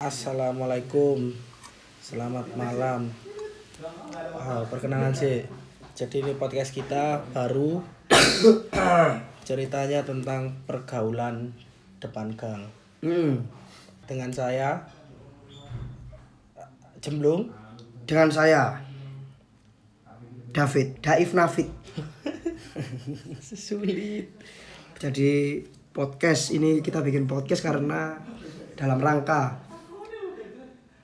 Assalamualaikum. Selamat malam. Perkenalan sih. Jadi ini podcast kita baru. Ceritanya tentang pergaulan depan gang. Hmm. Dengan saya Jemblung. Dengan saya David, Daif Nafid. Sulit Jadi podcast ini kita bikin podcast karena dalam rangka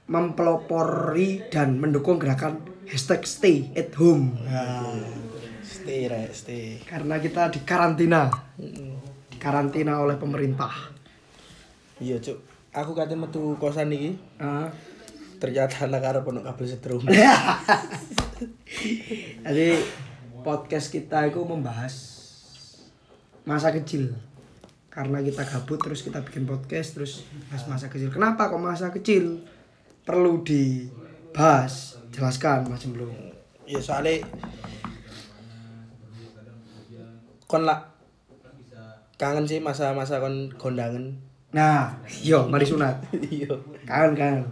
mempelopori dan mendukung gerakan hashtag stay at home. nah, Stay rek stay Karena kita di karantina, di karantina oleh pemerintah. Iya cuk Aku katanya metu kosan nih Ah. Ternyata anak arep ono kabel setrum Jadi podcast kita itu membahas masa kecil. Karena kita gabut terus kita bikin podcast terus bahas masa kecil. Kenapa kok masa kecil perlu dibahas? Jelaskan Mas Jemblung. Ya soalnya kon lah kangen sih masa-masa kon kondangan. Nah, yo mari sunat. Iya. Kangen kangen.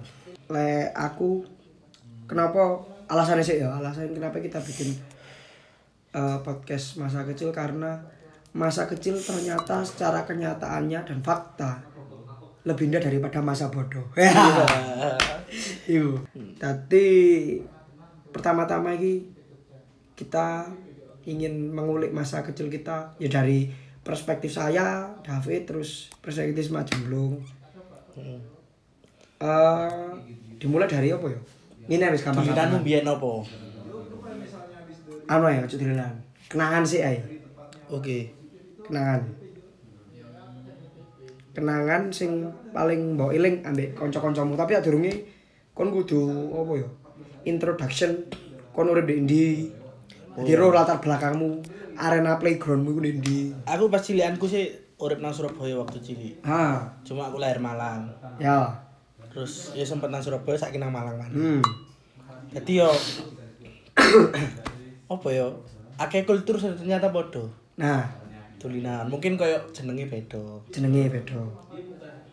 Le aku kenapa alasannya sih ya? Alasan kenapa kita bikin eh, podcast masa kecil karena masa kecil ternyata secara kenyataannya dan fakta lebih indah daripada masa bodoh. Ya. Iya. Jadi pertama-tama ini kita ingin mengulik masa kecil kita ya dari perspektif saya David terus perspektif Mas Jemblung. Eh, dimulai dari apa ya? Ini habis gampang Diliranmu biyen apa? Anu ya, dililan. Kenangan sih ae. Oke. Kenangan. Kenangan sing paling mbok eling ambek kanca-kancamu, tapi durunge kon kudu apa ya? Introduction kon urip di ndi? Jadi ro latar belakangmu, arena playgroundmu iku di ndi? Aku pas cilianku sih urip nang Surabaya waktu cilik. Ha, Cuma aku lahir Malang. ya. Terus ya sempet nang Surabaya saiki nang Malang kan. Hmm. Jadi yo apa yo? Akeh kultur ternyata bodoh. Nah, Tulinan mungkin koyo jenenge beda. jenenge beda.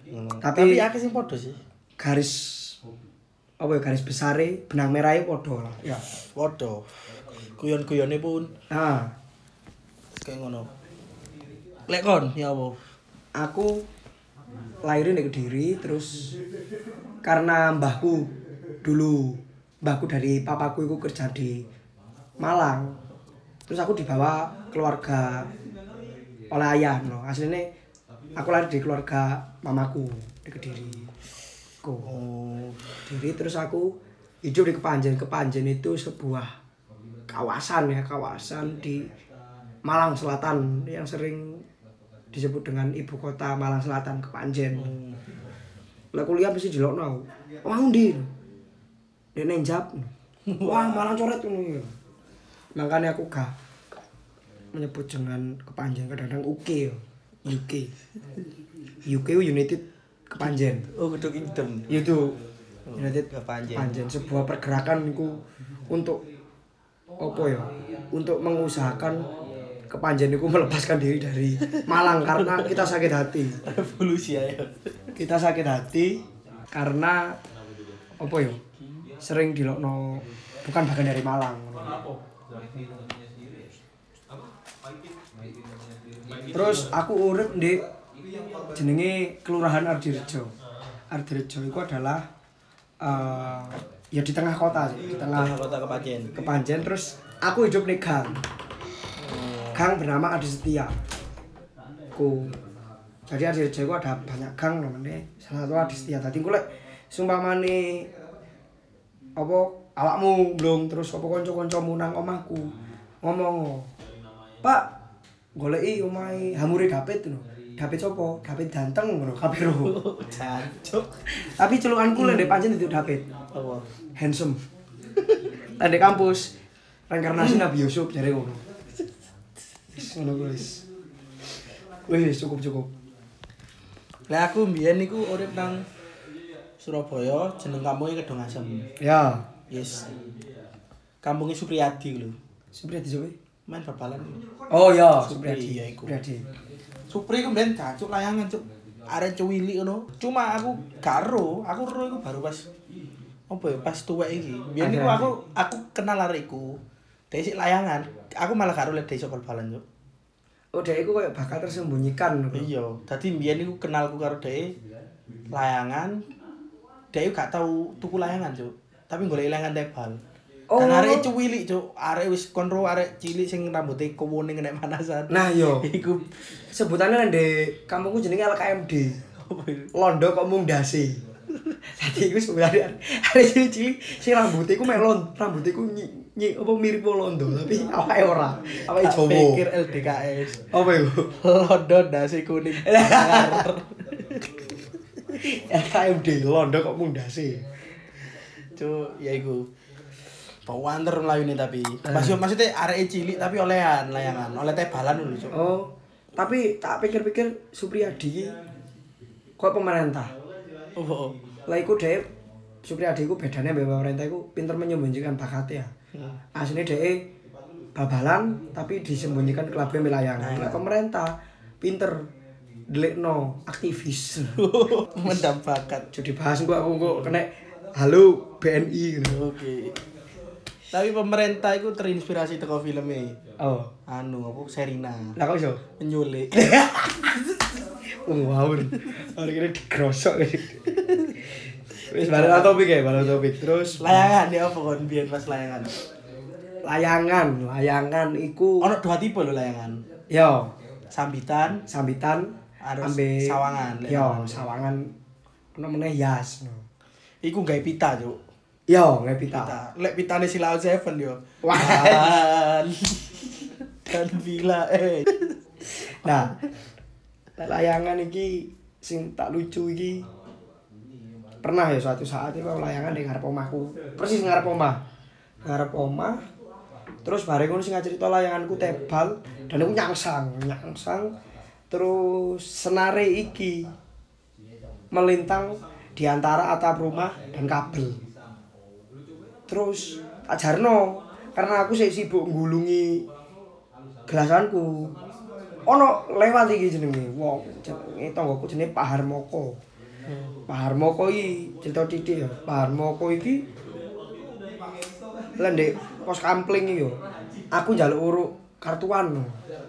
Ngono. Tapi- Tapi akeh sing padha sih. Garis apa ya garis besare benang merahnya padha lah. Ya. Padha. Guyon-guyone pun Nah, kayak ngono. Lek kon ya apa? aku lahirin di Kediri terus karena mbahku dulu mbahku dari papaku itu kerja di Malang terus aku dibawa keluarga oleh ayah no aslinya aku lahir di keluarga mamaku di Kediri Ku. Oh, Kediri terus aku hidup di Kepanjen Kepanjen itu sebuah kawasan ya kawasan di Malang Selatan yang sering disebut dengan ibu kota Malang Selatan Kepanjen. Lah kuliah mesti jelokno aku. Wah ndi? Nek nang Jap. Wah, Malang coret ngono. Makanya aku gak menyebut dengan Kepanjen kadang-kadang UK yo. UK. UK United Kepanjen. oh gedung idem. Itu United Kepanjen. Sebuah pergerakan iku untuk apa ya? Untuk mengusahakan Kepanjen itu melepaskan diri dari Malang karena kita sakit hati. Revolusi ayo. Kita sakit hati karena apa ya? Sering dilokno bukan bagian dari Malang. Terus aku urip di jenenge Kelurahan Ardirejo. Ardirejo itu adalah eh, ya di tengah kota sih, di tengah Tengah kota Kepanjen. Kepanjen terus aku hidup di gang. Gang bernama Adi Setia. Ku. Jadi Adi Setia ku ada banyak gang namanya. Salah satu Adi Setia. Tadi ku lek sumpamane apa awakmu belum terus apa kanca-kancamu nang omahku ngomong Pak goleki omahe Hamuri David lho. David sapa? David ganteng ngono kabeh ro. Jancuk. Tapi celukanku lek pancen itu David. Apa? handsome. Tadi kampus reinkarnasi Nabi Yusuf jare ngono. Wis ngono kuwi wis. Cukup cukup. Lah aku mbiyen niku urip nang Surabaya, jeneng kampungnya Kedong Asem. Ya, Yes. Kampungnya Supriyadi lho. Supriyadi Sopi. Main bal-balan. Oh ya, Supri, Supriyadi. iya iku. Supriyadi. Supri ku mbiyen jancuk layangan, Cuk. arek cuwili ngono. Cuma aku gak ero, aku ero iku baru pas apa ya pas tuwek iki. Biyen iku Akhir-akhir. aku aku kenal arek iku. Sik layangan. Aku malah gak ero lihat dari bal-balan, Cuk. Oh, dia itu kayak bakal tersembunyikan. Iya, dadi mbiyen iku kenalku karo dhek layangan. Dhek iku gak tau tuku layangan, Cuk. Tapi golek layangan tebal. Oh. Dan arek cuwilik, Cuk. Arek wis konro arek cilik sing rambutnya kuning nek panasan. Nah, yo. iku Sebutannya nang kampungku jenenge LKMD. Londo kok mung dasi. Dadi iku sebenarnya ada cilik-cilik sing rambutnya iku melon, rambutnya iku nyi, nyi apa mirip londo tapi awake ora. Awake Jawa. pikir LDKS. Apa iku? London dasi kuning. LKMD Londo kok mung dasi. Cuk, ya iku. Bawander melayu nih tapi. Pas yo maksudnya arek cilik tapi olehan layangan, oleh tebalan dulu, Cuk. Oh, tapi tak pikir-pikir Supriyadi kok pemerintah. Oh, oh. Lah iku dhek Supriyadi iku bedane mbek pemerintah iku pinter menyembunyikan bakatnya. Hmm. Asline dhek babalan tapi disembunyikan kelabuan wilayangan. Lah pemerintah pinter delikno aktivis. Mendam bakat. Jadi bahas gua aku kok kena halo BNI gitu. Oke. Tapi pemerintah itu terinspirasi teko filmnya. Oh, Anu, apa Serina. lah kok iso? Penyulik. Ngawur. Orang kira digrosok Wis balik topik ya, balik topik. Terus layangan ya apa kon biyen pas layangan. layangan, layangan iku Ono dua tipe lho layangan. yo Sambitan, sambitan Harus ambe sawangan, Yo, sawangan ono meneh yas. iku gawe pita, Cuk. Yo, nggak pita. Lek pitane Silao Seven yo. Dan, dan bila eh. Nah, layangan iki sing tak lucu iki pernah ya suatu saat itu layangan di ngarep omahku. Persis ngarep omah. Ngarep omah. Terus bareng ngono sing cerita layanganku tebal dan aku nyangsang, nyangsang. Terus senare iki melintang di antara atap rumah dan kabel. Terus tak jarno karena aku sih sibuk nggulungi gelasanku. Ono lewat iki jenenge wong jenenge tanggoku jenenge Pak Harmoko. Pak Harmoko iki cerita titik ya. Pak Harmoko iki lan ndek pos kampling iki yo. Aku njaluk uruk kartuan.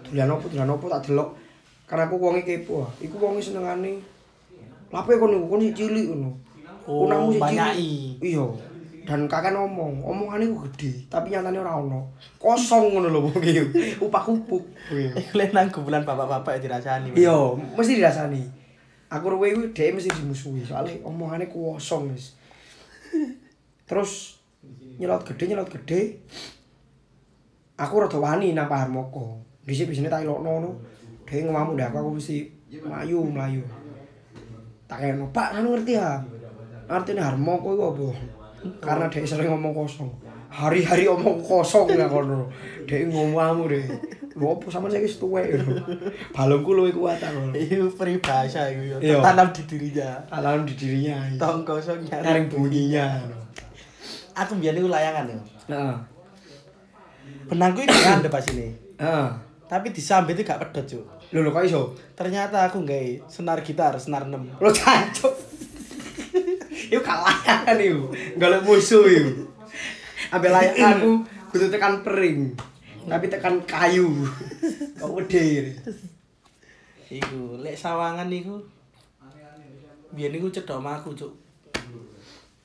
Dolan opo dolan opo tak delok. Karena aku wonge kepo. ah. Iku wonge senengane lape kon niku kon cilik ngono. Oh, Kunangmu cilik. Iya. Dan kakek ngomong, omongane ku gede, tapi nyatane ora ono. Kosong ngono lho wong iki. Upak-upuk. Iku lek nang kumpulan bapak-bapak ya dirasani. Iya, mesti dirasani. Aku ruwe iku dhek mesti dimusuhi, soalnya omongane kosong wis. Terus nyelot gede nyelot gede. Aku rada wani nang Pak Harmoko. Dhisik bisine tak ilokno ngono. Dhek ngomong ndak aku mesti mlayu mlayu. Tak kene, Pak, anu ngerti ya? Artine Harmoko iku apa? Karena dhek sering ngomong kosong. Hari-hari omong kosong ya kono. Dhek ngomong deh. Lho apa saiki wis tuwek lho. Balungku luwih kuat aku. Iku peribahasa iku yo. Iya. Tanam di dirinya. Alam di dirinya. Tong kosong Nyaring bunyinya. Aku mbiyen iku layangan yo. Heeh. Benangku gak ada pas ini. Heeh. Tapi disambit itu gak pedot, Cuk. Lho lho kok iso? Ternyata aku nggawe senar gitar, senar 6. Lho cancuk. Iku kalayan iku. Golek musuh iku. Ambil layak aku kudu tekan pering. Tapi tekan kayu. Kok gede. Iku, lek sawangan iku biyen iku cedok omahku, Cuk.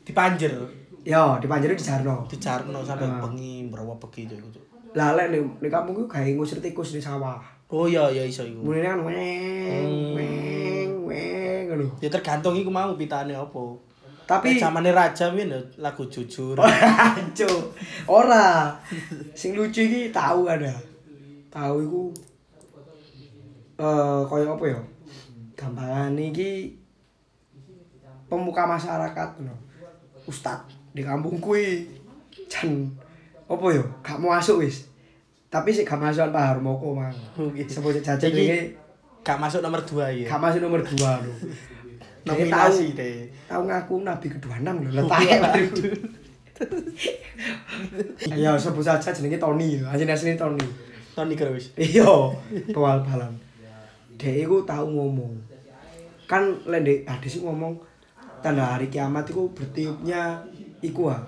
Dipanjer, Yo, dipanjeri di Jarno. sampai Ah. bengi mbrawa begi Cuk, Cuk. Lah lek ning kampung ku gawe ngusir tikus di sawah. Oh iya iya iso iku. Mulane kan weng Hmm. weng weng ngono. Ya tergantung iku mau pitane apa. Tapi zamane raja win lagu jujur. Cuk. Ora. Sing lucu iki tahu ada. Tahu iku eh kaya apa ya? Gampangane iki pemuka masyarakat ngono. Ustad di kampungku iki jan apa ya? Gak mau masuk wis. Tapi sik gak masuk Pak Harmoko mang. Sebut jajan Iki iki gak masuk nomor 2 ya. gak masuk nomor 2 lho. Nominasi deh. tahu ngaku nabi kedua enam lho letaknya. ya sebut saja jenenge Tony aja asline Tony. Tony Cruz. iya bawal balan dia itu tahu ngomong. Kan lende hadis iku ngomong tanda hari kiamat iku bertiupnya iku ah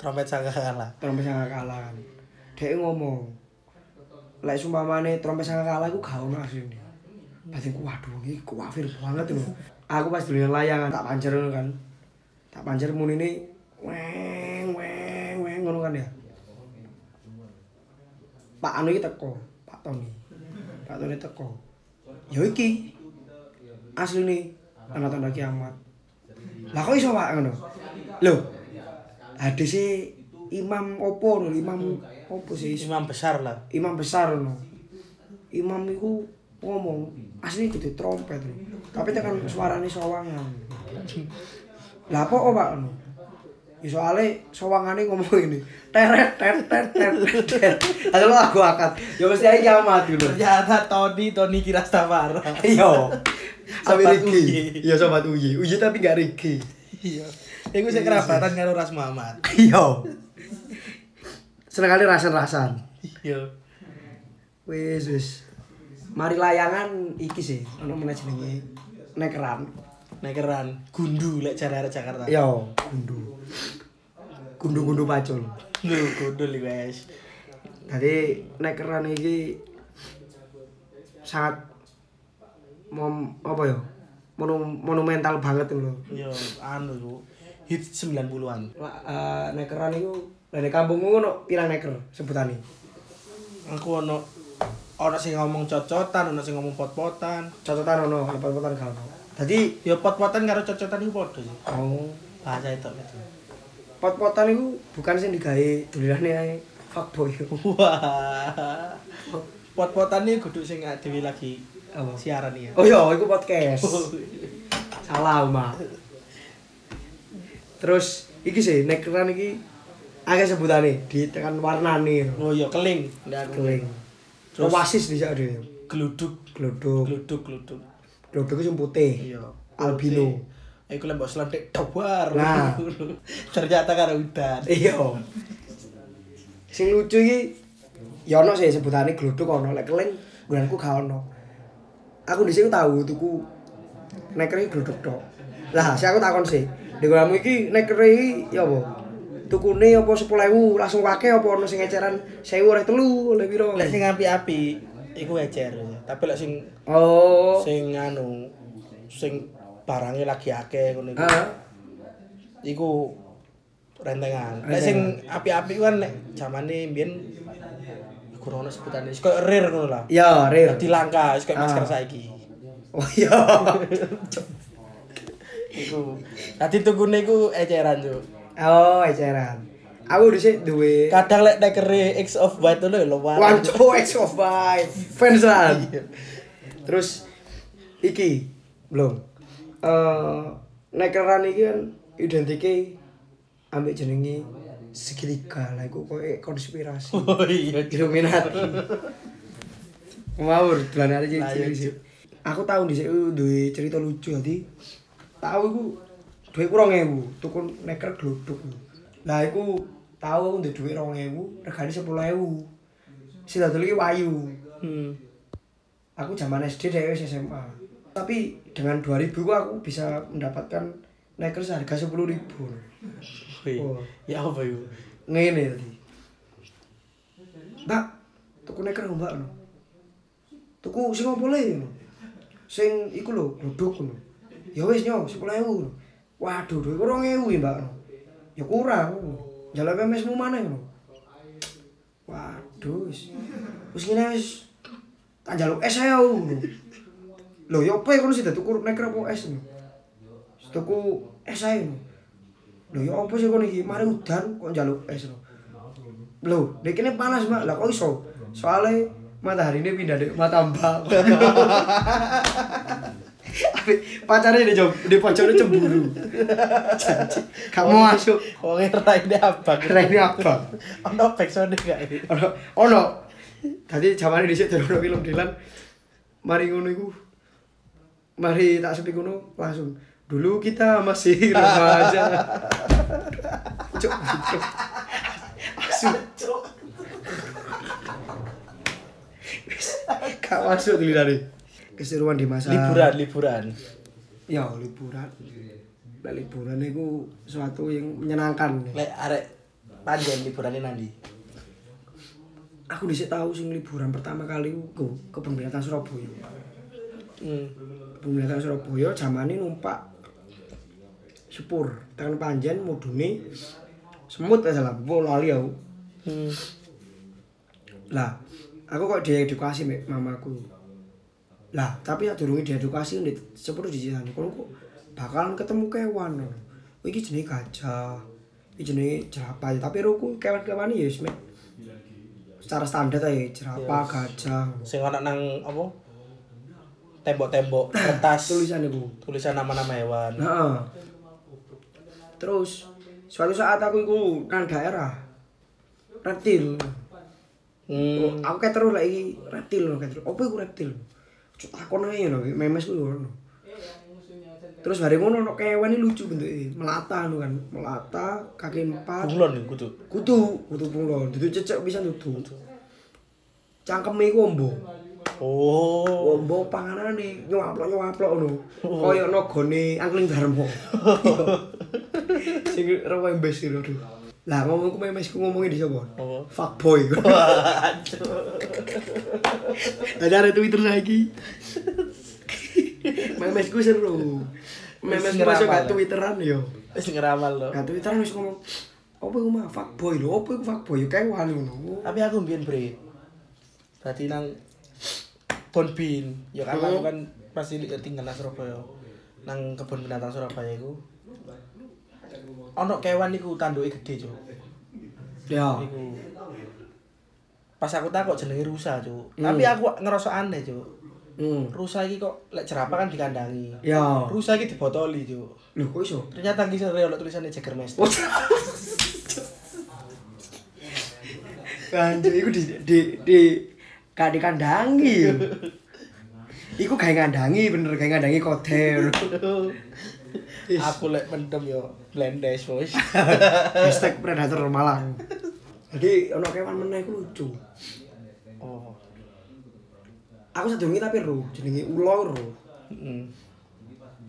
Trompet sangka kalah. trompet sanga kalah kan. Dia ngomong lek sumpamane trompet sanga kalah iku gak ono asline. Batinku waduh iki kuafir banget lho aku pas dulu layangan tak pancer kan. Tak pancer munine weng weng weng ngono kan ya. Pak anu iki teko Pak Tony. Pak Tony teko. Ya iki. Asline ana tanda kiamat. Lah kok iso Pak ngono? Lho hadise imam opo lho? Imam opo sih? Imam besar lah. imam besar no imam iku ngomong asli gitu trompet lho tapi tekan suarane sawangan lah apa kok pak no ya soalnya sawangane ngomong ini teret teret teret teret teret lalu aku akad ya mesti aja kiamat gitu Ternyata Tony, Tony kira Stafara. iya sampai Riki Uyi. iya sobat Uyi Uyi tapi gak Riki Iya. Iku sing kerabatan karo Ras Muhammad. iya seneng kali rasan-rasan Iya. Wis wis. Mari layangan iki sih, ono meneh jenenge nekeran. Nekeran gundu lek jare Jakarta. Yo, gundu. Gundu-gundu pacul. Lho, gundul iki wes. Jadi nekeran iki sangat mom apa ya? Monu, monumental banget lho. Yo, anu iku hit 90-an. La- eh, nekeran iku dari kampungmu ngono pirang neker sebutane. Aku ono ono sing ngomong cocotan, ono sing ngomong pot-potan. Cocotan ono, lepot-lepotan gak ono. Dadi Ya pot-potan karo cocotan iku padha sih. oh, Bahasa itu gitu. pot-potan iku bukan sing digawe dolane ae fuckboy. Wah. Pot-potan iki kudu sing dhewe lagi Apa? siaran ya. Oh iya, iku podcast. Salah, Mak. Terus iki sih nekeran iki akeh sebutane ditekan warnane. Oh iya keling. Ndak Keling. Terus- Oasis bisa ada ya. Gluduk, gluduk, gluduk. Glodok itu yang putih. Iya. Albino. Iku lembok selentik dawar. Nah. Ternyata karo udan. Iya. Sing lucu iki ya ono sih sebutane glodok ono lek keling gunanku gak ono. Aku dhisik tahu tuku neker iki glodok tok. Lah, si aku takon sih. Di gulamu iki neker iki ya apa? Tukune apa 10.000 langsung wake apa ono sing eceran 1000 ora telu oleh piro? Lek sing api-api iku ecer. Tapi lek sing Oh. sing anu sing barangnya lagi akeh ngono iku. Iku rentengan. Lek sing api-api ku kan nek zamane mbiyen iku ono sebutane wis koyo rare ngono lah. Ya, rare. Dadi langka, wis koyo Ah. masker saiki. Oh iya. Iku. Dadi tukune iku eceran, Cuk. Oh, eceran. Aku dhisik duwe Kadang lek nekere X of White itu lho luar. Wanco X of Five fans lah. Terus iki belum. Eh nekeran iki kan identike ambek jenenge segitiga lah iku koyo konspirasi. Oh iya. Illuminati. Ngawur dolan arek Cuk. Aku tau dhisik duwe cerita lucu dadi tau iku duit kurang ewu tuku neker gluduk. Lah aku tahu aku udah duit rong ewu regani sepuluh ewu. Sih dulu lagi wayu. Hmm. Aku zaman SD dari SMA tapi dengan dua ribu aku bisa mendapatkan neker seharga sepuluh ribu. Oh. ya apa itu ngene tadi mbak tuku neker mbak tuh tuku sing nggak boleh, sing iku lo gluduk lho ya nyow, sepuluh 10000 Waduh, duwe 2.000 ya, Mbak. Ya kurang. Jalan mesmu mana no. Waduh, wis. Ngene wis tak njaluk es ae aku. Lho, ya apa kono sih tuku neker apa es. Wis Tuku es ae. Lho ya apa sih kono iki? Mari udan kok njaluk es no. Lho, dek kene panas, Mbak. Lah kok iso? Soale matahari ini pindah dek mata Mbak. pacarnya di jom, di pojoknya cemburu. Janji, gak mau masuk. Abang. Kira ini apa? Ono backsound gak ini? Ono, ono. Tadi zamane dhisik durung ono film Dilan. Mari ngono iku. Mari tak sepi ngono langsung. Dulu kita masih remaja. Cuk, cuk. Asu. Gak masuk tuh tadi. Keseruan di masa Liburan, liburan. Ya, liburan. Lah liburan itu suatu yang menyenangkan. Lek arek panjang liburane nanti. Aku dhisik tahu sing liburan pertama kali ku ke binatang Surabaya. Hmm. Binatang Surabaya zamane numpak sepur tangan panjen mudune semut ya salah, bu lali aku. Hmm. Lah, aku kok diedukasi mek mamaku. Lah, tapi sak durunge diedukasi ndek sepur dicisani. Kono kok bakalan ketemu kewan. lho. Oh, iki jenenge gajah. Iki jenenge jerapah. Tapi ruku kewan-kewan ya mek secara standar ae jerapah, gajah. Sing ana nang apa? Tembok-tembok kertas Tulisan iku. tulisan nama-nama hewan. Heeh. Terus suatu saat aku iku nang daerah reptil. Oh, Hmm. aku kayak terus lagi reptil loh, kayak terus. Apa iku reptil? Takon ae lho, memes ku ngono. Terus hari ngono ono kewan lucu bentuknya, melata anu kan, melata, kaki empat, Bunglon kudu. kutu, kutu bunglon, itu cecek bisa tutu. Cangkeme iku ombo. Oh. Ombo panganane nyuwaplok-nyuwaplok ngono. Kaya nagane angling Darmo. Sing rawa embes iki lho. Lah ngomongku memesku ngomongin di sapa? Apa? Fuckboy. Ada ada Twitter lagi. Memesku seru. Memesku Wis masuk ke Twitteran yo. Wis ngeramal lo. Ke Twitteran wis ngomong apa iku mah fuckboy lho, apa iku fuckboy yo kewan ngono. Tapi aku mbiyen bre. Berarti nang Bonbin. Ya kan aku kan pasti tinggal nang Surabaya. Nang kebun binatang Surabaya iku. Ono kewan iku tanduke gede, Cuk. Ya. Iku. Pas aku takut jenenge rusa, Cuk. Hmm. Tapi aku ngerasa aneh, Cuk. Hmm. Rusa iki kok lek jerapah kan dikandangi. Ya. Rusa iki dibotoli, Cuk. Lho kok iso? Ternyata kisah ono tulisannya Jägermeister. Oh. Kanjo iku di di di gak dikandangi. Iku gawe ngandangi bener gawe ngandangi koder. Aku lek mendem yo blendes wis. Hashtag predator Malang. Jadi ono kewan meneh iku lucu. oh. Aku sadurunge tapi ro, jenenge ulo ro. Heeh.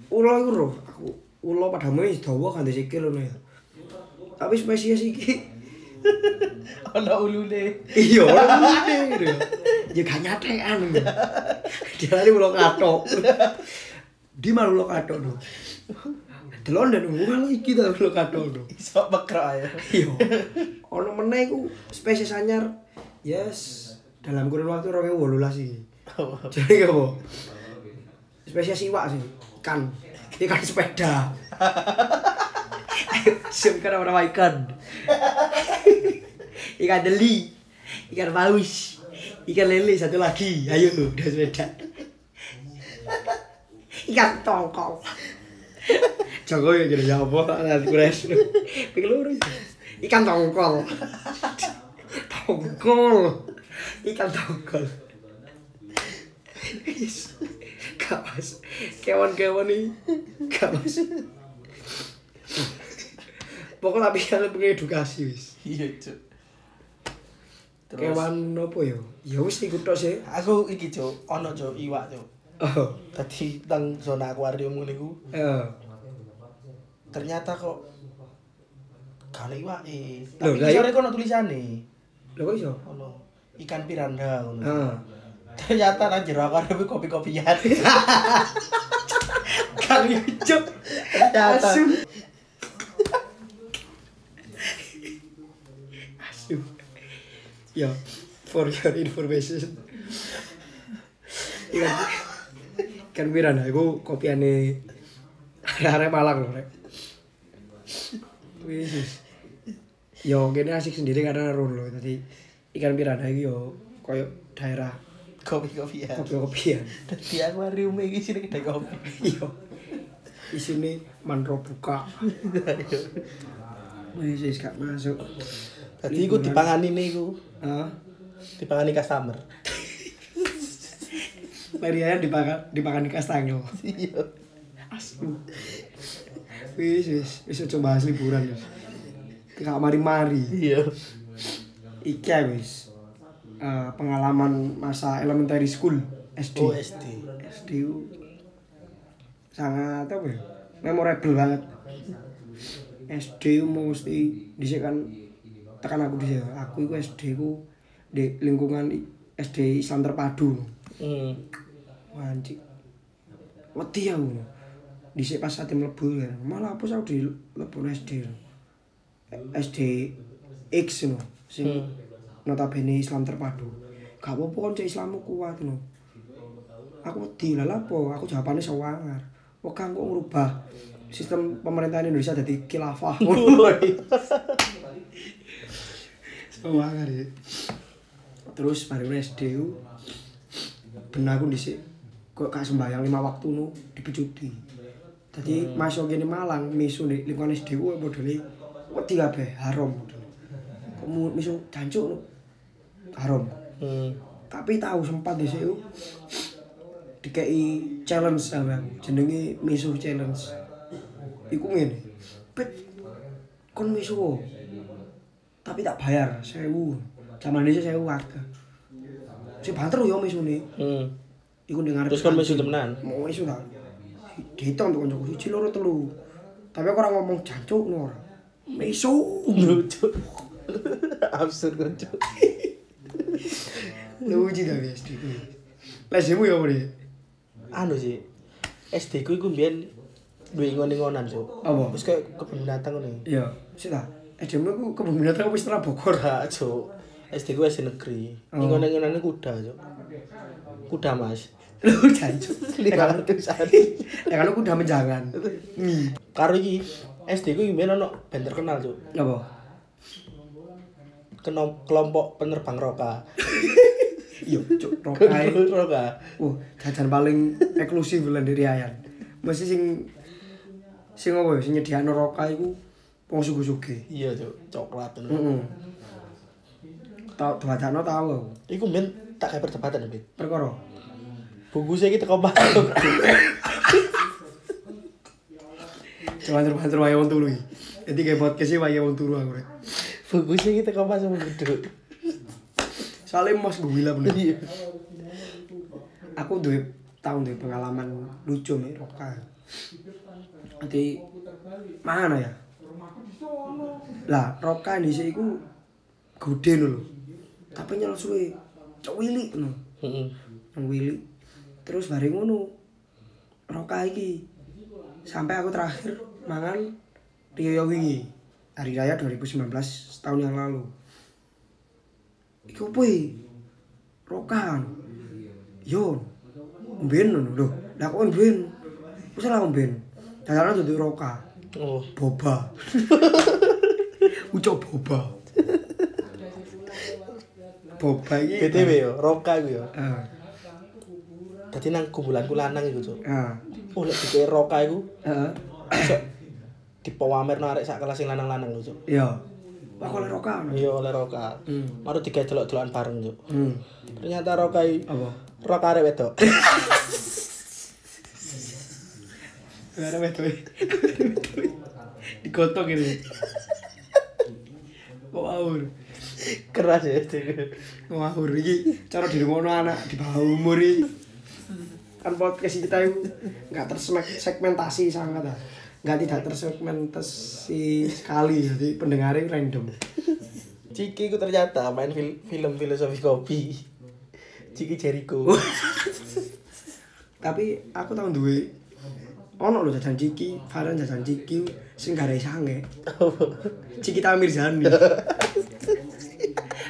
Ulo iku ro, aku ulo padamu wis dawa ganti sikil ngono ya. Tapi spesies iki Ono ulune. iya gitu. Ya gak nyatekan. Dia lali ulo katok. Di mana ulo katok no? Delon dan ulo iki ta ulo katok no. Iso bekrok ae. Iya. Ono meneh iku spesies anyar. Yes, dalam kurun waktu 2018 iki. Jadi apa? Spesies iwak sih, ikan. Ikan sepeda. Sim kan orang ikan. Ikan deli. Ikan paus. Ikan lele satu lagi. Ayo udah sepeda. Ikan tongkol. Jokowi jadi apa? Nanti kures. Pikir luru. Ikan tongkol. Tongkol. Ikan tongkol. Gak mas, kewan-kewan Gak mas Pokoknya tapi kalian mengedukasi wis Iya, Cuk. Terus Kewan apa ya? Ya wis ikut tok sih aku iki, Cuk, ono Cuk iwak, Cuk. Oh, Tadi tang zona akuarium ngene iku eh ternyata kok iwake. Loh, Tapi lah, sore kono tulisane. Lho kok iso? Ono ikan ngono. Ah. Ternyata nang jero akuarium kopi-kopian. Kali hijau Ternyata. Asu Asu Ya, for your information Ikan Ikan piranha iku kopiane arek Malang lho, Rek. Wis. Yo kene asik sendiri karena roh lho. Dadi ikan piranha iki yo koyo daerah Kopi-kopian. kopi-kopian. Dadi akuarium iki sini kedai kopi. Iya. Isine manro buka. Wis wis gak masuk. Dadi iku dipangani niku, Ah, dipangani customer. Mariana dipakan dipakan kastangel. Iya. Asu. Wis wis wis aja bahas liburan wis. Gak mari-mari. Iya. Iki wis. Eh, pengalaman masa elementary school. SD. Oh, SD. SD sangat apa ya? Memorable banget. SD mesti dhisik kan tekan aku dhisik. Aku iku SD ku di lingkungan SD Islam Terpadu. Hmm. Wanci. Wedi aku. Dhisik pas ate mlebu ya. Malah apa aku di mlebu SD. SD X no. Sing Hmm. notabene Islam Terpadu. Gak apa-apa kan Islammu kuat no. Aku wedi lah lapo, aku jawabannya sewangar. Kok kang kok ngerubah sistem pemerintahan Indonesia jadi khilafah. sewangar ya. Terus baru SD ku ben aku kok gak sembayang lima waktu nu dipecuti. Jadi masuk gini Malang, misu di lingkungan SD ku modele wedi kabeh haram modele. Kamu misu jancuk nu haram. Hmm. Tapi tahu sempat di situ dikei challenge sama jenenge misu challenge iku ngene pet kon misu tapi tak bayar sewu zaman ini sewu warga si banter yo misu nih Hmm. Iku dengar Terus kan misu temenan. mau misu tak dihitung tuh koncoku siji loro telu tapi aku orang ngomong jancuk no ora misu Lucu. Absurd kan, Cuk. lucu tapi SD ku lesmu ya apa Anu sih. SD ku iku mbiyen duwe ingon-ingonan, Cuk. Apa? Wis kayak kebun binatang ngono. ya. Iya, sih lah. SD mu ku kebun binatang wis setelah Bogor. Ora, Cuk. SD ku SD negeri. Oh. Ingon-ingonane kuda, Cuk. Kuda, Mas. Lu jancuk. Lima aku udah menjangan. Karo iki SD ku mbiyen ono band terkenal, Cuk. Apa? Kenom- kelompok penerbang roka. Iya, cuk rokai. roka. Wah, jajan paling eksklusif lan dari Ayan. Mesti sing sing apa ya, sing nyediakno roka iku wong sugu-suge. Iya, Cuk. Coklat ngono. Heeh. Tau dwadakno tau aku. Iku mbiyen tak kayak perdebatan, Mbit. Perkara. Bungkusnya kita kok masuk. Banter-banter wae wong turu. Jadi kayak podcast iki wae wong turu aku rek. Bungkusnya kita masuk gede. Soalnya mas gue gila bener. Iya. aku duwe tahun duwe pengalaman lucu nih Roka. Nanti mana ya? Lah Roka di sini ku gede lho. Tapi nyel suwe cok wili no. Yang wili. Terus bareng ngono. Roka iki sampai aku terakhir mangan Rio wingi. Hari Raya 2019 setahun yang lalu. Iku apa iki? Rokan. Yo. Mben ngono lho. Lah kok mben? Wis lah mben. Dadane duduk roka. Oh, Boba. Ucok boba. Boba iki. BTW yo, roka iku yo. Ah. Dadi nang kumpulanku lanang iku, Cuk. Ah. Oh, lek dikira roka iku Heeh. iso dipawamerno arek sak kelas sing lanang-lanang lho, Cuk. Iya. Wah oleh roka. Iya oleh roka. Hmm. Maru digawe delok-delokan bareng, Cuk. Hmm. Ternyata roka iki Apa? roka arek wedok. Ada betul. Digotong ini. Awur. Keras ya itu. Kok awur iki cara dirungono anak di bawah umur iki. Kan podcast kita itu nggak tersegmentasi sangat ah. Nggak tidak tersegmentasi sekali jadi pendengarnya random. Ciki ku ternyata main fil- film filosofi kopi. Ciki Jericho. Tapi aku tahu duwe ono lho jajan ciki, Farhan jajan ciki sing gak sange. Ciki Tamir Zani.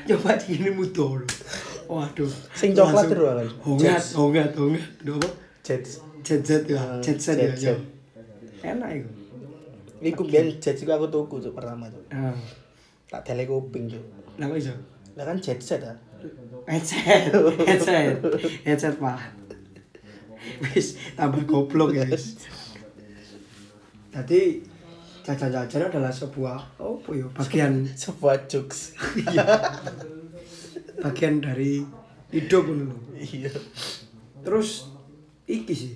Coba ciki ini mudo lho. Waduh. Sing coklat itu kan? Hongat, hongat, hongat. Apa? Jets. Jet jet ya, Ah, jet set ya. jet set. ya. Enak itu. Iku biyen Jets iku aku tuku Cuk pertama Cuk. Ah, Tak tele kuping Cuk. lah kok iso? Lah kan jet set ah. Headset, headset, headset pak. Wis tambah goblok wis. Tadi jajan-jajan adalah sebuah apa ya bagian Sebuah jokes. bagian dari hidup dulu. Iya. Terus iki sih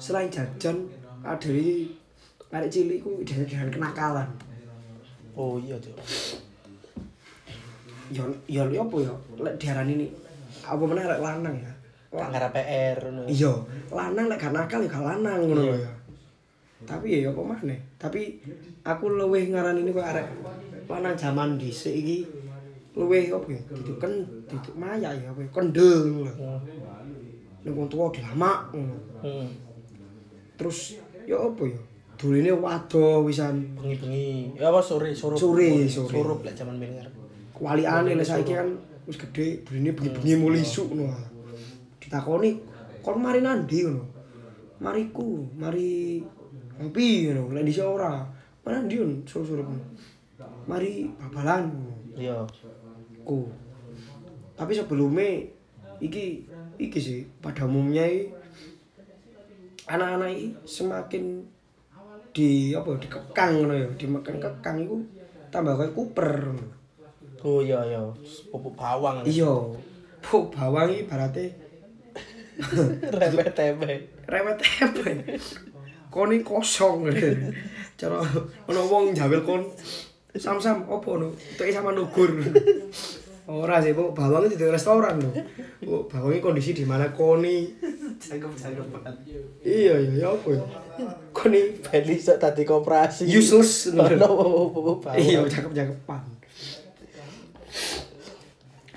selain jajan ada dari arek cilik ku identik dengan kenakalan. Oh iya Cuk. Ya ya ya apa ya lek diarani ini apa meneh arek lanang ya. Ngarep PR ngono. iya lanang lek gak nakal ya gak lanang ngono ya tapi ya apa maneh tapi aku luwih ngaran ini kok arek lanang zaman dhisik iki luwih apa ya duduk ken duduk maya ya apa ya kendel lho nek wong tuwa dilamak ngono Hmm. terus ya apa ya duline wado wisan Bengi-bengi. Ya apa sore, surup. Sore, sore. Surup lek jaman biyen ngarep. kualiane lek saiki kan wis gedhe duline bengi-bengi mulai isuk ngono ditakoni kon mari nandi ngono mariku mari ngopi ngono lek dhisik ora mana ndi ngono surup-surup mari babalan Iya. ku tapi sebelumnya iki iki sih pada umumnya anak-anak iki semakin di apa dikekang ngono ya dimakan kekang iku tambah kayak kuper. Oh iya iya. Pupuk bawang. iya bu bawang iki berarti Repet tempe. rewet apa kon iki kosong. Cara ono wong jawel kon sam-sam opo no itu sama nugur ora sih bu bawang itu di restoran lho bu bawang ini kondisi di mana koni? Cakep-cakepan. iya iya ya apa ya? Koni Beli sok tadi koperasi. Useless. Bawang. iya cakep-cakepan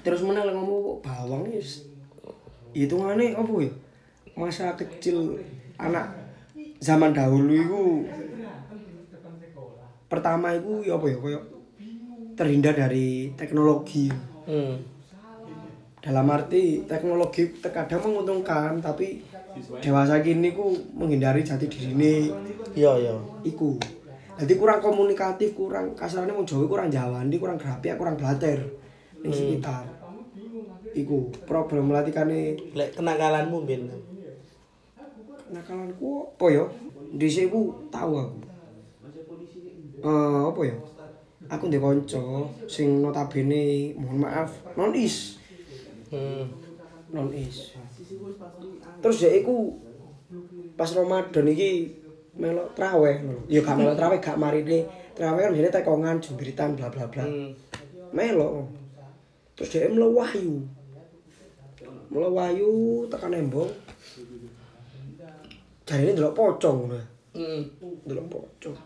terus mana lek ngomong bu bawang is hitungane apa ya? Masa kecil anak zaman dahulu itu pertama itu ya apa ya kayak terhindar dari teknologi Hmm. dalam arti teknologi terkadang menguntungkan tapi dewasa gini ku menghindari jati diri ini Iya iya. iku jadi kurang komunikatif kurang kasarnya mau Jawa kurang Jawandi kurang grapi kurang blater di sekitar iku problem melatihkane Lek kenakalanmu bin. Nakalanku apa ya di sini ku tahu aku. Eh apa ya aku ndek kanca sing notabene mohon maaf non is. Hmm. non is. Terus ya iku pas Ramadan iki melok traweh. Lho ya gak melok traweh gak marine. Traweh kan jane tekongan jembiritan bla bla bla. Hmm. melok. Terus dia melewayu melewayu tekan embong jarine ndelok pocong ngono Hmm. ndelok pocong.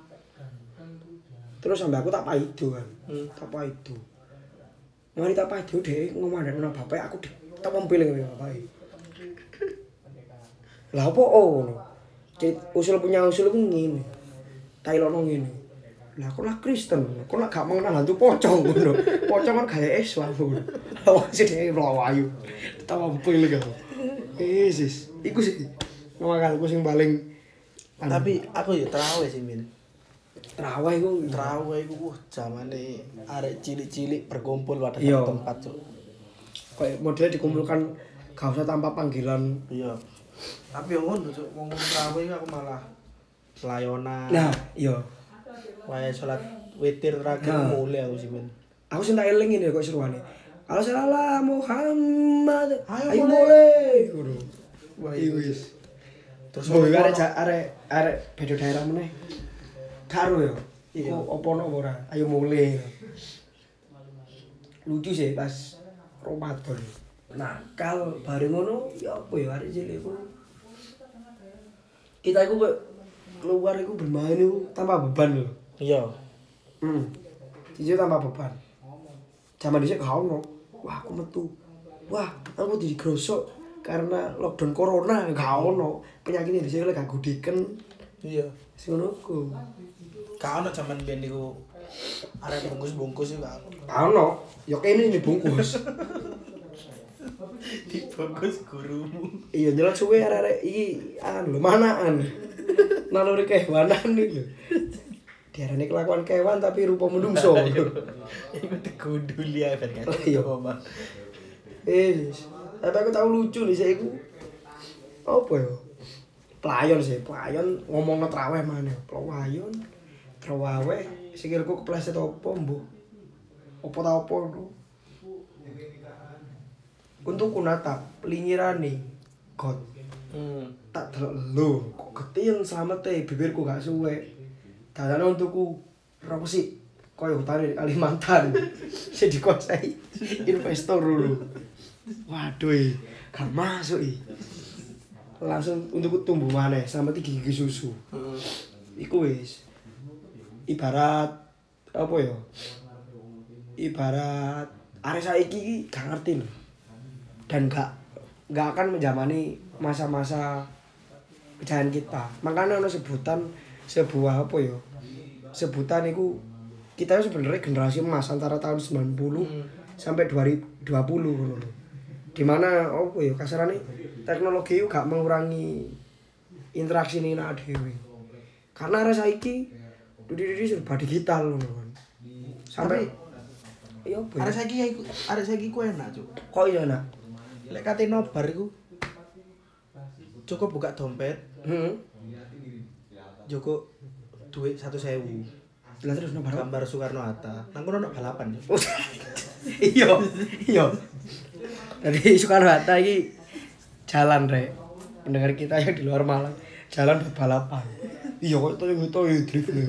Terus sampai aku tak paido kan Hmm. tak paido. Mari tak paido dhek ngomandani bapak aku tak mempiling karo bapak lah apa? Oh ngono. Usul punya usul ku ngene. Tak ilono ngene. Lah kok lah Kristen? Kok lah gak mengenal hantu pocong ngono? Pocong kan gaya Islam ngono. Lah sih dhek mlawayu tak mempiling karo Yesus iku sih ngakalku sing paling Tapi aku ya terawih sih min. terawih iku Terawih iku wah zamane arek cilik-cilik berkumpul pada satu tempat, Cuk. kayak modelnya dikumpulkan gak usah tanpa panggilan Iya. Tapi yang ngono, Cuk, ngomong terawih aku malah layonan. nah iya Wae salat witir terakhir Nah. mulai aku sih min. aku sih tak eling ini kok seruane Halo salam Muhammad Ayo ayo mulai. Wah, iya Terus iya arek arek arek beda daerah meneh karo Iya. iya opo no ora ayo mulai lucu sih pas Ramadan nakal bareng ngono ya apa ya arek cilik iku kita iku keluar iku bermain iku tanpa beban lho Iya. Hmm. Jujur tambah beban. Zaman dhisik gak ono. Wah, aku metu. Wah, aku jadi grosok karena lockdown corona gak ono. Penyakit ini lek gak gudiken. Iya. Sing ngono ku. Kau ono zaman biyen niku arek bungkus-bungkus iku gak Gak ono. Ya kene ini bungkus. dibungkus gurumu. iya, nyelat suwe arek-arek iki anu lho manaan. Naluri kehewanan iki lho. Diarani kelakuan kewan tapi rupa menungso. Iku teguduli ae ben kan. Iya. Eh, tapi aku tahu lucu nih saya iku. Apa ya? Pelayon sih, pelayon ngomong traweh mana? Pelayon, traweh, sikilku kepleset apa mbuh? Apa ta apa no? Untuk kunatap, pelingirane God Hmm. tak delok lho, kok getiin slamete bibirku gak suwe. Dadane untukku sih? Kaya hutan Kalimantan. Sing dikuasai investor dulu. Waduh, eh, gak masuk i. Langsung untuk tumbuh maneh tiga gigi susu. Iku wis. Ibarat apa ya? Ibarat arek saiki iki gak ngerti lho. Dan gak gak akan menjamani masa-masa kejayaan kita. Makanya ono sebutan sebuah apa ya? Sebutan itu kita sebenarnya generasi emas antara tahun 90 sampai 2020 ngono lho. Di mana apa ya kasarane teknologi gak mengurangi interaksi ini nak dhewe. Karena arek saiki dudi-dudi serba digital ngono kan. Sampai ya apa ya? Arek saiki ya arek saiki ku enak, Cuk. Kok iya nak? Lek kate nobar iku cukup buka dompet, Heeh. cukup duit satu sewu Lah terus nobar gambar Soekarno Hatta nang kono ono balapan iya iya jadi Soekarno Hatta ini jalan rek pendengar kita yang di luar Malang jalan buat balapan iya kok itu yang itu ya drift nih.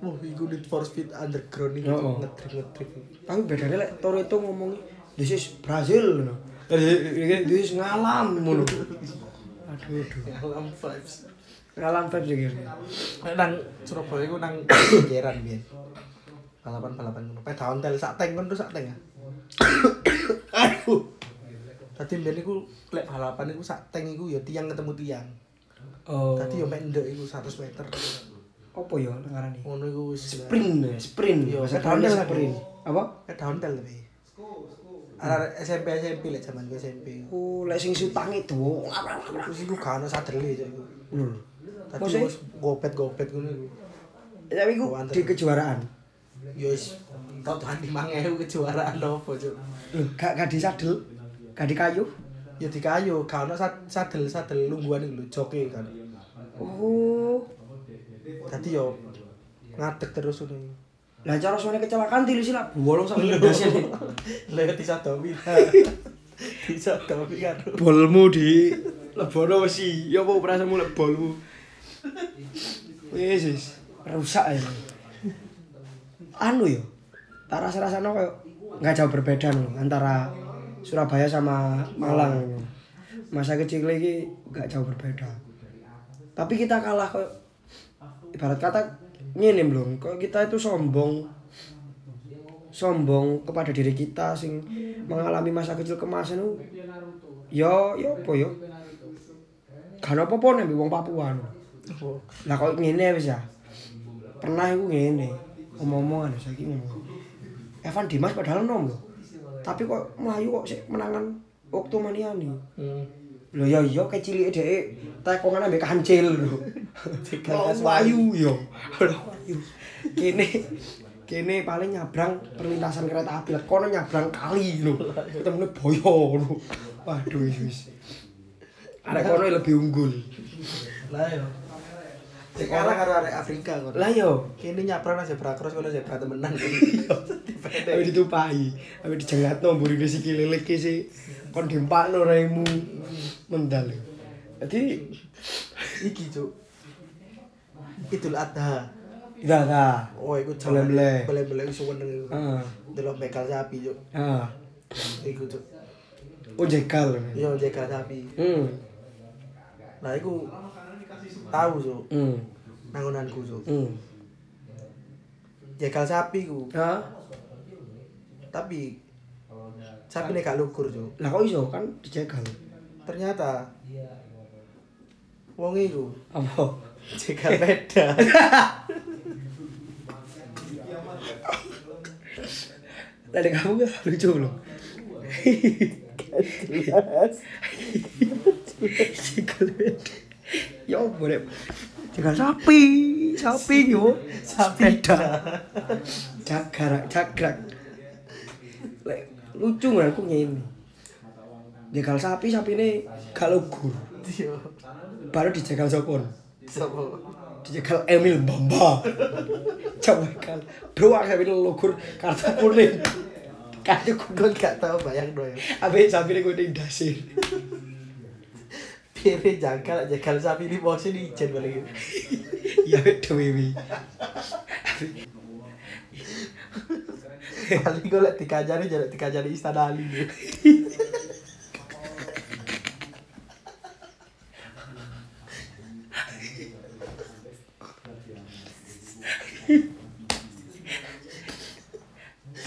Wah, iku Need for Speed Underground iki Oh, oh. ngedrift ngedrift. tapi bedanya lek Toro itu ngomong this is Brazil this is ngalam ngono aduh aduh Alam vibes. ngalam vibes iki nang Surabaya iku nang Jeran biyen. Balapan-balapan ngono. Peda ontel sak tank kon sak tank ya. aduh Tadi biyen iku lek balapan iku sak tank iku ya tiang ketemu tiang. oh Tadi yo mek ndek iku 100 meter. apa ya ngarani Ngono iku wis sprint ya sprint Iya, Indonesia ontel sprint apa Peda ontel tapi. Arek SMP SMP lek zaman ku SMP. oh lek sing sutang itu iku gak ono sadele cok iku. Hmm. Tadi wis gopet-gopet ngono iku. tapi ku di kejuaraan Yo wis tau tuhan di mangewu kejuaraan opo. Loh, gak gak disadel, gak di kayu. Ya di kayu, gak ono sad- sadel-sadel lungguhan iku lho, joke kan. Oh. Tadi yo ngadeg terus ngono. Lah cara suane kecelakaan tilu sih lah bolong sak ndas ini. Lah disadomi. Disadomi kan. Bolmu di lebono wesi. Ya apa perasaanmu lek bolmu? Wis. Rusak ya. Anu yo. Tak rasa-rasanya kayak nggak jauh berbeda loh antara Surabaya sama Malang. Masa kecil lagi nggak jauh berbeda. Tapi kita kalah kok ibarat kata ngene belum kok kita itu sombong sombong kepada diri kita sing mengalami masa kecil kemasan yo yo apa yo gak ada apa-apa nih wong Papua no. lah kok wis ya pernah iku ngene omong-omongan saiki ngomong Evan Dimas padahal nom lho. Tapi kok melayu kok sik menangan waktu maniani Hmm. lho ya iya kecilike dhek tekongan ambek kancil lho. Digagas Melayu yo Melayu kene kene paling nyabrang perlintasan kereta api lah. Kono nyabrang kali lho. Ketemune boyo lho. Waduh wis wis. Arek kono lebih unggul. Lah yo. Kalah karo arek Afrika kok. lah yo Kene nyaprang nang zebra cross kono zebra temenan. Ayo ditupai, ayo dijengatno mburine sikile leke sih kon dimpakno raimu mendal. Jadi Iki cuk. Idul Adha. dah dah. Oh, iku Boleh-boleh. Boleh-boleh iku seneng iku. Ah. Delok bekal sapi cuk. Ah. Iku cuk. Oh jegal. Yo bekal sapi. Hmm. Nah, iku tahu cuk. Hmm. Nangunanku cuk. Hmm. Jekal sapi ku. Ah. Tapi sapi gak lugur cuk. Lah kok iso kan dijegal. Ternyata wong iku Apa? jegal beda. Lah dek kamu gak lucu loh. Jegal beda. Ya boleh. Jegal sapi, sapi yo. Sepeda. Jagrak, jagrak. Lek lucu nggak aku ngene. Jegal sapi, sapi ini gak lugur. Yo. Baru dijegal sopon. Sopo? Dijegal Emil Bamba. Coba kan. Aku sapi ini lugur kartu kuning. Kartu kuning. Gue gak tau bayang doy. Abe sapi ini kuning dasir. Kiri jangkal jangkal sapi di box ini ijen balik. Ya itu baby. Kali gue liat tiga jari jadi tiga jari istana Ali.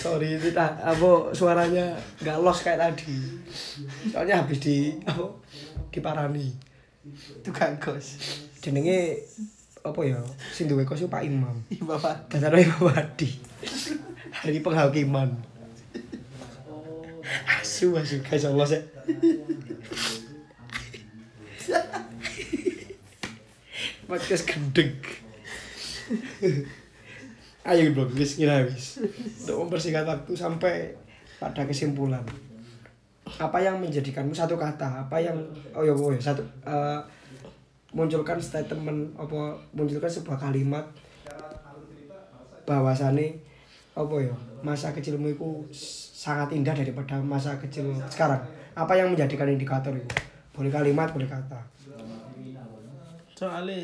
sorry kita apa suaranya nggak los kayak tadi soalnya habis di apa diparani. Tukang kos. Jenenge apa ya? Sing duwe kos Pak Imam. Bapak. Dasar Imam Wadi. Hari penghakiman. Asu asu guys Allah sih. Podcast gendeng. Ayo bro, wis kira wis. Untuk mempersingkat waktu sampai pada kesimpulan. Apa yang menjadikanmu satu kata? Apa yang oh ya, ya satu eh, munculkan statement apa munculkan sebuah kalimat bahwasane apa ya masa kecilmu itu sangat indah daripada masa kecil sekarang apa yang menjadikan indikator itu boleh kalimat boleh kata Soalnya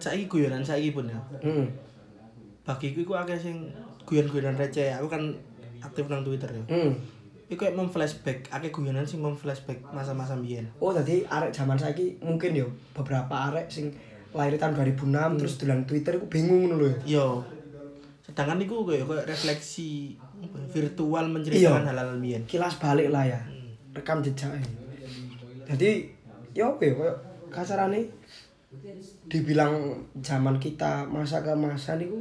saiki guyonan saiki pun ya. hmm. Bagiku iku akeh sing guyon-guyonan receh. Aku kan aktif nang Twitter ya. Hmm. Iku kayak memflashback, akeh guyonan sing memflashback masa-masa biyen. oh tadi arek zaman saiki mungkin yo beberapa arek sing lahir tahun 2006 terus dolan Twitter aku bingung ngono lho ya Yo. Sedangkan iku kayak kayak refleksi ya, virtual menceritakan Iya. hal-hal biyen. kilas balik lah ya rekam jejaknya jadi ya apa ya kayak kasarane dibilang zaman kita masa ke masa niku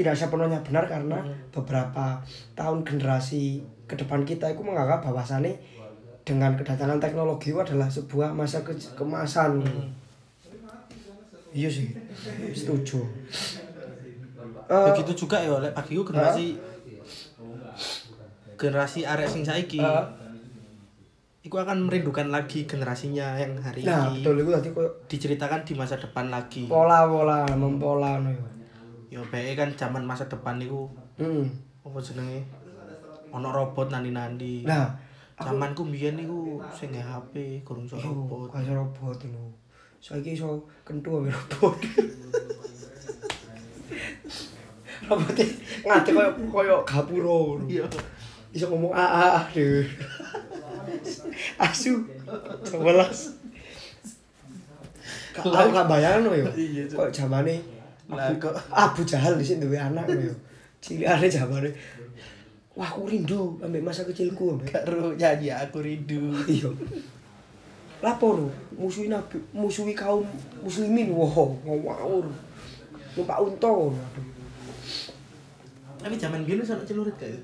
tidak sepenuhnya benar karena beberapa tahun generasi ke depan kita itu menganggap bahwasannya dengan kedatangan teknologi itu adalah sebuah masa ke kemasan iya sih setuju Eh, Begitu juga ya oleh bagiku generasi generasi arek sing saiki. eh, Iku akan merindukan lagi generasinya yang hari nah ini. betul itu tadi kok Diceritakan di masa depan lagi. pola-pola mempola no ya. Yo bae kan zaman masa depan niku Hmm. apa jenenge? Ono robot nandi-nandi. Nah, Zamanku mbiyen niku sing nge HP, gurung iso yo robot. kaya robot lho. Saiki iso kentu ambek robot. Robotnya ngadeg koyo koyo gapura ngono. Iya. Iso ngomong a a a. Asu. Sebelas. Aku gak bayangin yo. Kok zamane Lah, kok- Abu Jahal di sini anak lho yo. Cilikane zamane. Wah, aku rindu ambek masa kecilku ambek Karo nyanyi aku rindu. iya lapor musuhi nabi musuhi kaum muslimin wow ngawur numpak unta Tapi zaman biyen wis ono celurit kae.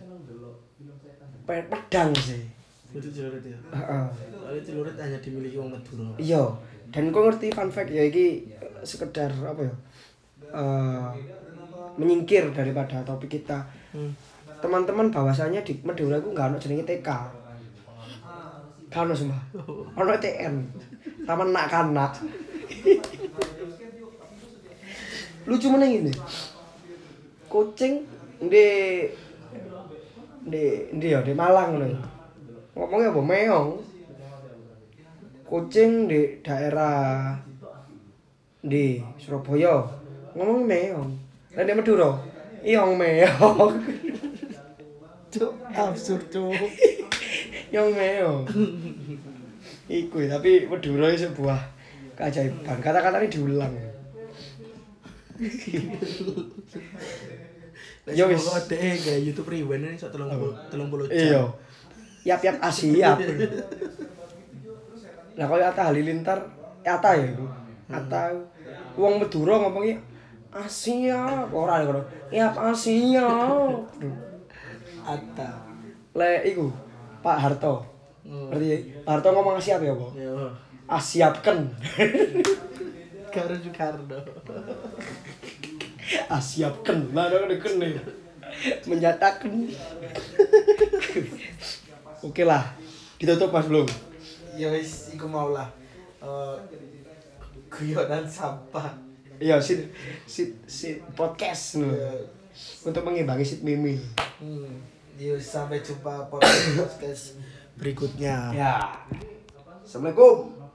Pe- pedang sih Kudu celurit ya. Heeh. Soalnya celurit hanya dimiliki wong Madura. iya dan kau ngerti fun fact ya iki eh, sekedar apa ya eh, menyingkir daripada topik kita. Hmm. teman-teman bahwasanya di Madura itu nggak ada jenenge TK Gak ono sumpah. Ono TN taman nak kanak. Lucu mana ini. Kucing di di di ya di Malang nih ngomongnya apa? Meong. Kucing di daerah di Surabaya ngomong meong. Dan di Madura iong meong. Cuk, absurd cuk. yang meong. Iku ya, tapi Madura sebuah keajaiban. Kata-kata ini diulang Ya. Ya wis. dhek gawe YouTube rewind ini sok 30 30 jam. iya. yap yap asiap nah kalau Atta Halilintar Atta ya itu Atta. Wong Madura ngomongnya Asia ora ngono yap Asia Atta. le iku Pak Harto Hmm. ngerti Pak Harto ngomong asiap ya apa Yo. asiapkan Karo Soekarno. asiapkan lah ada nih menyatakan oke lah ditutup mas belum Ya wis iku mau lah. Eh guyonan sampah. Iya sit sit sit podcast no. untuk mengimbangi sit mimi Hmm. Yuk sampai jumpa podcast berikutnya. ya assalamualaikum